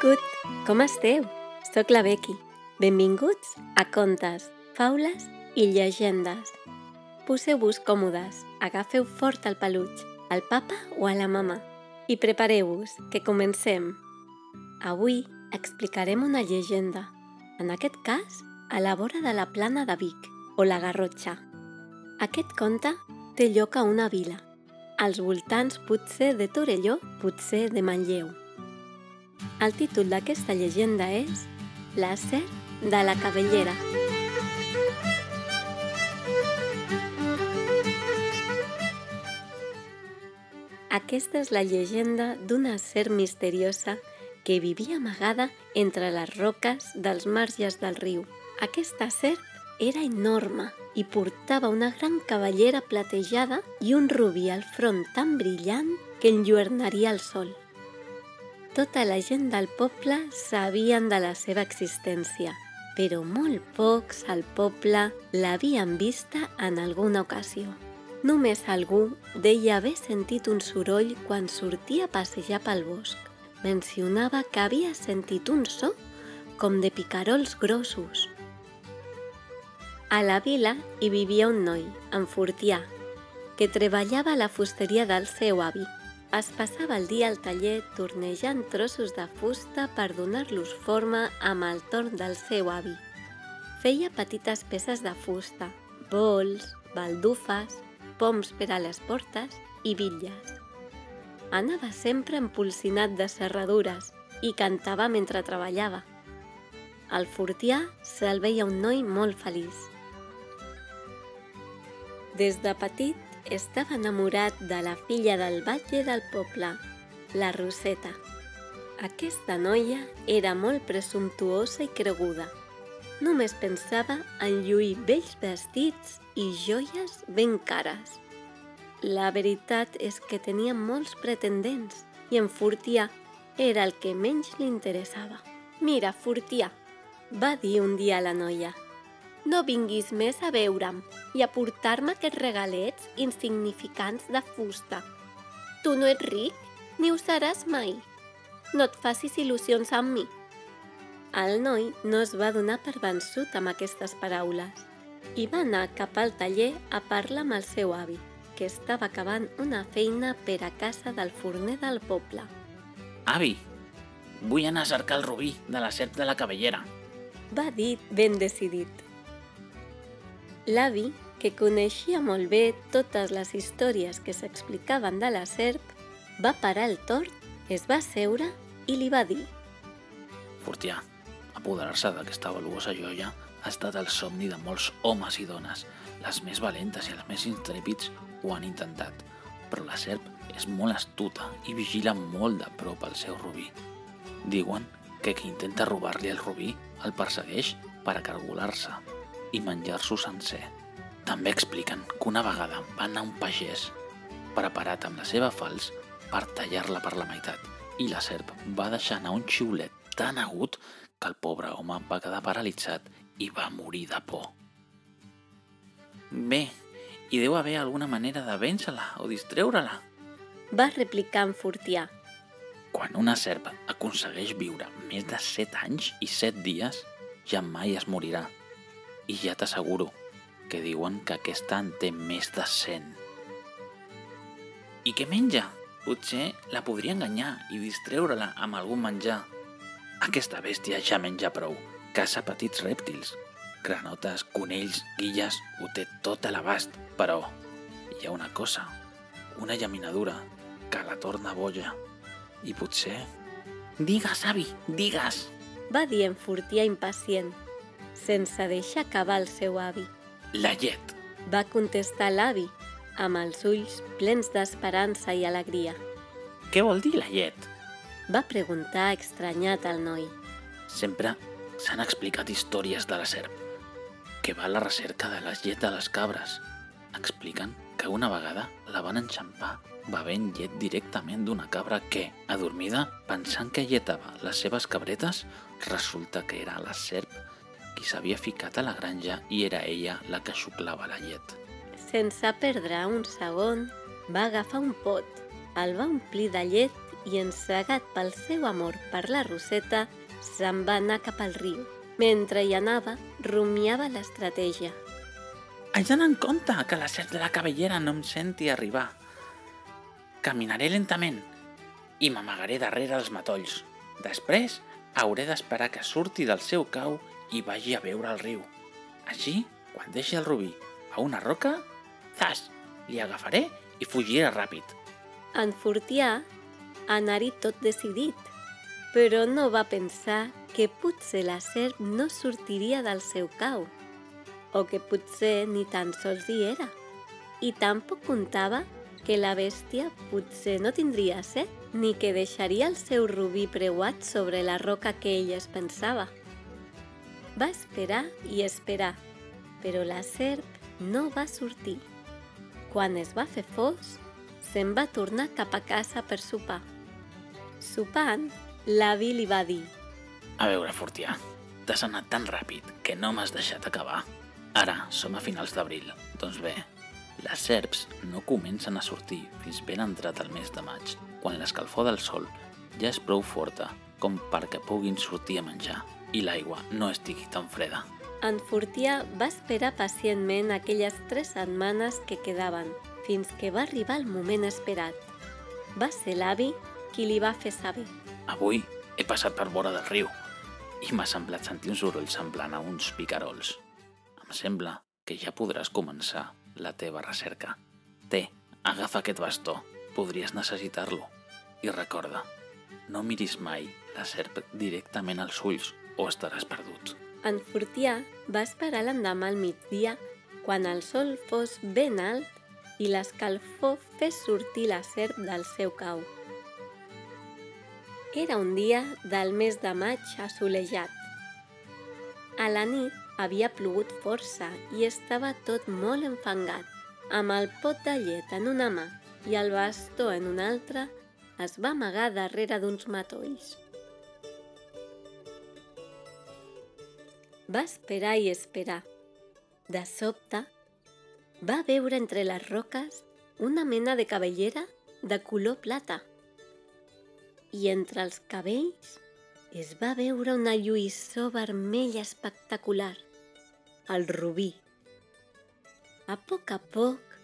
Benvingut! Com esteu? Soc la Becky. Benvinguts a Contes, Faules i Llegendes. Poseu-vos còmodes, agafeu fort el peluig, al papa o a la mama i prepareu-vos, que comencem. Avui explicarem una llegenda, en aquest cas a la vora de la plana de Vic, o la Garrotxa. Aquest conte té lloc a una vila, als voltants potser de Torelló, potser de Manlleu. El títol d'aquesta llegenda és La serp de la cabellera. Aquesta és la llegenda d'una serp misteriosa que vivia amagada entre les roques dels marges del riu. Aquesta serp era enorme i portava una gran cavallera platejada i un rubí al front tan brillant que enlluernaria el sol. Tota la gent del poble sabien de la seva existència, però molt pocs al poble l'havien vista en alguna ocasió. Només algú deia haver sentit un soroll quan sortia a passejar pel bosc. Mencionava que havia sentit un so com de picarols grossos. A la vila hi vivia un noi, en Fortià, que treballava a la fusteria del seu avi es passava el dia al taller tornejant trossos de fusta per donar-los forma amb el torn del seu avi. Feia petites peces de fusta, bols, baldufes, poms per a les portes i bitlles. Anava sempre empolsinat de serradures i cantava mentre treballava. Al Fortià se'l veia un noi molt feliç. Des de petit estava enamorat de la filla del batlle del poble, la Roseta. Aquesta noia era molt presumptuosa i creguda. Només pensava en lluir vells vestits i joies ben cares. La veritat és que tenia molts pretendents i en Fortià era el que menys li interessava. Mira, Fortià, va dir un dia la noia, no vinguis més a veure'm i a portar-me aquests regalets insignificants de fusta. Tu no ets ric, ni ho seràs mai. No et facis il·lusions amb mi. El noi no es va donar per vençut amb aquestes paraules i va anar cap al taller a parlar amb el seu avi, que estava acabant una feina per a casa del forner del poble. Avi, vull anar a cercar el rubí de la serp de la cabellera. Va dir ben decidit. L'avi, que coneixia molt bé totes les històries que s'explicaven de la serp, va parar el tort, es va seure i li va dir Fortià, apoderar-se d'aquesta valuosa joia ha estat el somni de molts homes i dones. Les més valentes i els més intrèpids ho han intentat, però la serp és molt astuta i vigila molt de prop el seu rubí. Diuen que qui intenta robar-li el rubí el persegueix per acargolar-se i menjar-s'ho sencer. També expliquen que una vegada va anar un pagès preparat amb la seva fals per tallar-la per la meitat i la serp va deixar anar un xiulet tan agut que el pobre home va quedar paralitzat i va morir de por. Bé, hi deu haver alguna manera de vèncer-la o distreure-la. Va replicar en Fortià. Quan una serp aconsegueix viure més de 7 anys i 7 dies, ja mai es morirà i ja t'asseguro que diuen que aquesta en té més de 100. I què menja? Potser la podria enganyar i distreure-la amb algun menjar. Aquesta bèstia ja menja prou. Caça petits rèptils. Granotes, conills, guilles, ho té tot a l'abast. Però hi ha una cosa, una llaminadura, que la torna boja. I potser... Digues, avi, digues! Va dir en Fortià impacient sense deixar acabar el seu avi. La llet, Va contestar l'avi, amb els ulls plens d'esperança i alegria. què vol dir la llet? Va preguntar estranyat al noi. Sempre s'han explicat històries de la serp, que va a la recerca de la llet de les cabres. Expliquen que una vegada la van enxampar bevent llet directament d'una cabra que, adormida, pensant que lletava les seves cabretes, resulta que era la serp qui s'havia ficat a la granja i era ella la que xuclava la llet. Sense perdre un segon, va agafar un pot, el va omplir de llet i encegat pel seu amor per la Roseta, se'n va anar cap al riu. Mentre hi anava, rumiava l'estratègia. Haig d'anar en compte que la serp de la cabellera no em senti arribar. Caminaré lentament i m'amagaré darrere els matolls. Després hauré d'esperar que surti del seu cau i vagi a veure el riu. Així, quan deixi el rubí a una roca, zas, li agafaré i fugiré ràpid. En Fortià anar-hi tot decidit, però no va pensar que potser la serp no sortiria del seu cau, o que potser ni tan sols hi era. I tampoc comptava que la bèstia potser no tindria set, ni que deixaria el seu rubí preuat sobre la roca que ell es pensava. Va esperar i esperar, però la serp no va sortir. Quan es va fer fos, se'n va tornar cap a casa per sopar. Sopant, l'avi li va dir A veure, Fortià, t'has anat tan ràpid que no m'has deixat acabar. Ara som a finals d'abril. Doncs bé, les serps no comencen a sortir fins ben entrat el mes de maig, quan l'escalfor del sol ja és prou forta com perquè puguin sortir a menjar i l'aigua no estigui tan freda. En Fortià va esperar pacientment aquelles tres setmanes que quedaven, fins que va arribar el moment esperat. Va ser l'avi qui li va fer saber. Avui he passat per vora del riu i m'ha semblat sentir un soroll semblant a uns picarols. Em sembla que ja podràs començar la teva recerca. Té, agafa aquest bastó, podries necessitar-lo. I recorda, no miris mai la serp directament als ulls o estaràs perdut. En Fortià va esperar l'endemà al migdia quan el sol fos ben alt i l'escalfor fes sortir la serp del seu cau. Era un dia del mes de maig assolejat. A la nit havia plogut força i estava tot molt enfangat. Amb el pot de llet en una mà i el bastó en una altra, es va amagar darrere d'uns matolls. Va esperar i esperar. De sobte, va veure entre les roques una mena de cabellera de color plata i entre els cabells es va veure una lluïssor vermella espectacular, el rubí. A poc a poc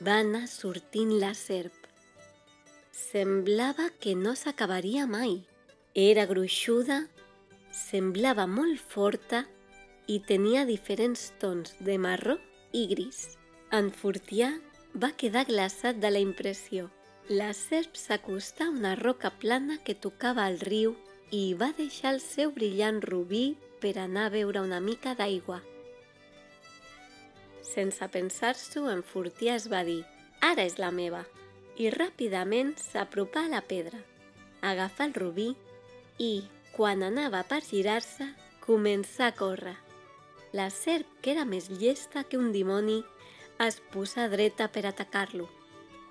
va anar sortint la serp. Semblava que no s'acabaria mai. Era gruixuda, semblava molt forta i tenia diferents tons de marró i gris. En Fortià va quedar glaçat de la impressió. La serp s'acostà a una roca plana que tocava el riu i va deixar el seu brillant rubí per anar a beure una mica d'aigua. Sense pensar-s'ho, en Fortià es va dir «Ara és la meva!» i ràpidament s'apropà a la pedra, agafà el rubí i, quan anava per girar-se, començà a córrer. La serp, que era més llesta que un dimoni, es posà dreta per atacar-lo.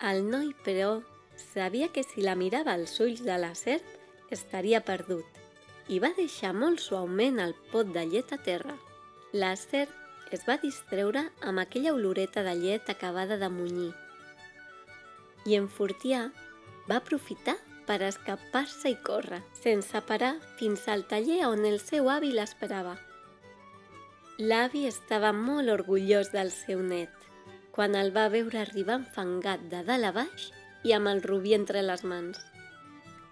El noi, però, sabia que si la mirava als ulls de la serp estaria perdut i va deixar molt suaument el pot de llet a terra. La serp es va distreure amb aquella oloreta de llet acabada de munyir. I en Fortià va aprofitar per escapar-se i córrer, sense parar fins al taller on el seu avi l'esperava. L'avi estava molt orgullós del seu net quan el va veure arribar enfangat de dalt a baix i amb el rubí entre les mans.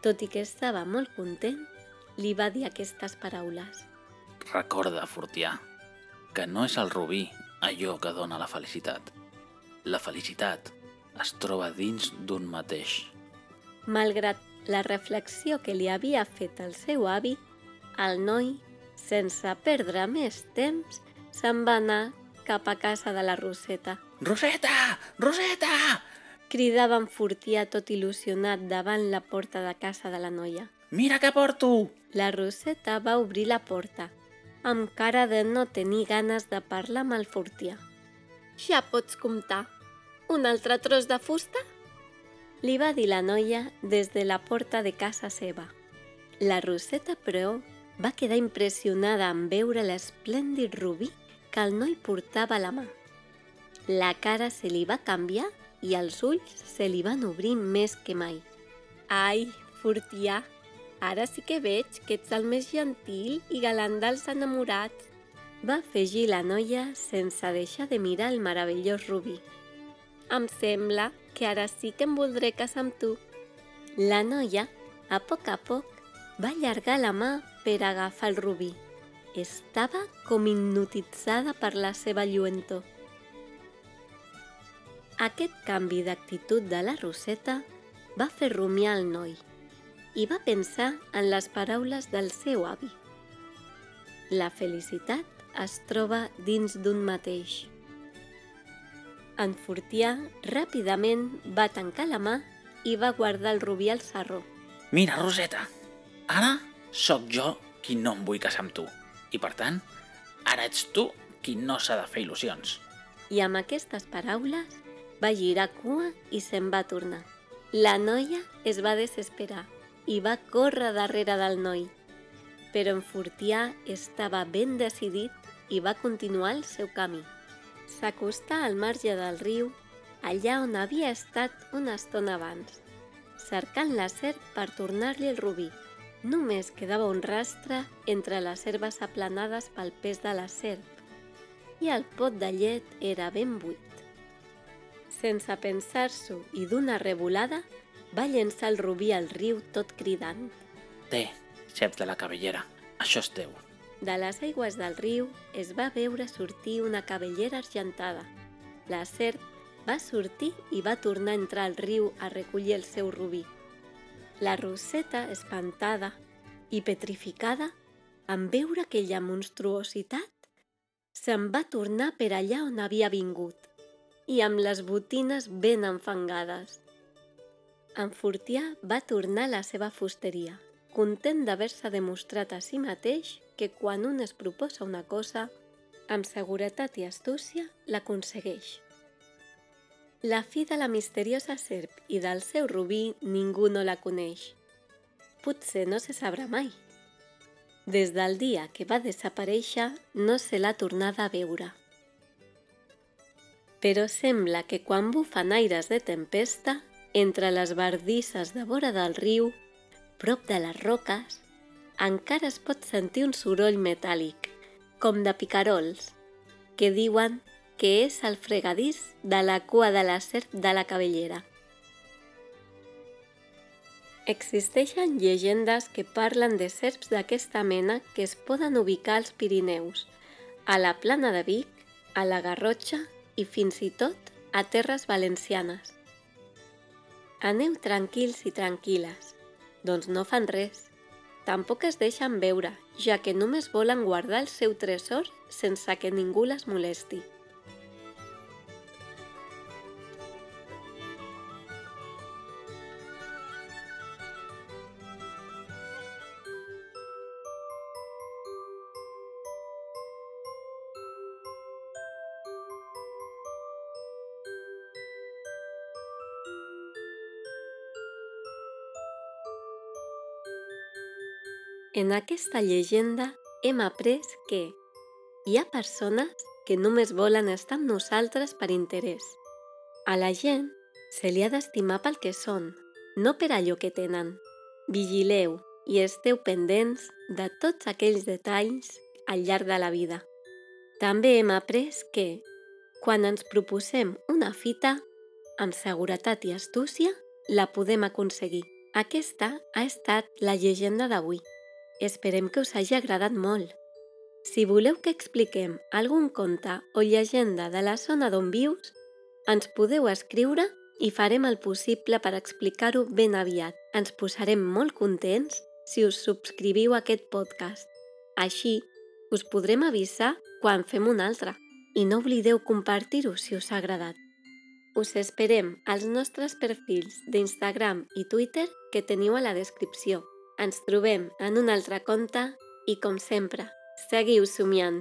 Tot i que estava molt content, li va dir aquestes paraules. Recorda, Fortià, que no és el rubí allò que dona la felicitat. La felicitat es troba dins d'un mateix. Malgrat la reflexió que li havia fet el seu avi, el noi, sense perdre més temps, se'n va anar cap a casa de la Roseta. Roseta! Roseta! Cridava en Fortià tot il·lusionat davant la porta de casa de la noia. Mira què porto! La Roseta va obrir la porta, amb cara de no tenir ganes de parlar amb el Fortià. Ja pots comptar. Un altre tros de fusta? Li va dir la noia des de la porta de casa seva. La Roseta, però, va quedar impressionada en veure l'esplèndid rubí que el noi portava a la mà. La cara se li va canviar i els ulls se li van obrir més que mai. Ai, Fortià, ara sí que veig que ets el més gentil i galant dels enamorats, va afegir la noia sense deixar de mirar el meravellós rubí. Em sembla que ara sí que em voldré casar amb tu. La noia, a poc a poc, va allargar la mà per agafar el rubí. Estava com hipnotitzada per la seva lluentor. Aquest canvi d'actitud de la Roseta va fer rumiar el noi i va pensar en les paraules del seu avi. La felicitat es troba dins d'un mateix. En Fortià ràpidament va tancar la mà i va guardar el rubí al sarró. Mira, Roseta, ara sóc jo qui no em vull casar amb tu. I per tant, ara ets tu qui no s'ha de fer il·lusions. I amb aquestes paraules va girar cua i se'n va tornar. La noia es va desesperar i va córrer darrere del noi. Però en Fortià estava ben decidit i va continuar el seu camí. S'acostà al marge del riu, allà on havia estat una estona abans, cercant la serp per tornar-li el rubí. Només quedava un rastre entre les herbes aplanades pel pes de la serp i el pot de llet era ben buit. Sense pensar-s'ho i d'una revolada, va llençar el rubí al riu tot cridant. Té, xef de la cabellera, això és teu. De les aigües del riu es va veure sortir una cabellera argentada. La serp va sortir i va tornar a entrar al riu a recollir el seu rubí. La Roseta, espantada i petrificada, en veure aquella monstruositat, se'n va tornar per allà on havia vingut i amb les botines ben enfangades. En Fortià va tornar a la seva fusteria, content d'haver-se demostrat a si mateix que quan un es proposa una cosa, amb seguretat i astúcia l'aconsegueix. La fi de la misteriosa serp i del seu rubí ningú no la coneix. Potser no se sabrà mai. Des del dia que va desaparèixer no se l'ha tornada a veure. Però sembla que quan bufen aires de tempesta, entre les bardisses de vora del riu, prop de les roques, encara es pot sentir un soroll metàl·lic, com de picarols, que diuen que és el fregadís de la cua de la serp de la cabellera. Existeixen llegendes que parlen de serps d'aquesta mena que es poden ubicar als Pirineus, a la plana de Vic, a la Garrotxa i fins i tot a terres valencianes. Aneu tranquils i tranquil·les, doncs no fan res. Tampoc es deixen veure, ja que només volen guardar el seu tresor sense que ningú les molesti. En aquesta llegenda hem après que hi ha persones que només volen estar amb nosaltres per interès. A la gent se li ha d'estimar pel que són, no per allò que tenen. Vigileu i esteu pendents de tots aquells detalls al llarg de la vida. També hem après que, quan ens proposem una fita, amb seguretat i astúcia, la podem aconseguir. Aquesta ha estat la llegenda d'avui. Esperem que us hagi agradat molt. Si voleu que expliquem algun conte o llegenda de la zona d'on vius, ens podeu escriure i farem el possible per explicar-ho ben aviat. Ens posarem molt contents si us subscriviu a aquest podcast. Així, us podrem avisar quan fem un altre. I no oblideu compartir-ho si us ha agradat. Us esperem als nostres perfils d'Instagram i Twitter que teniu a la descripció. Ens trobem en un altre conte i, com sempre, seguiu somiant.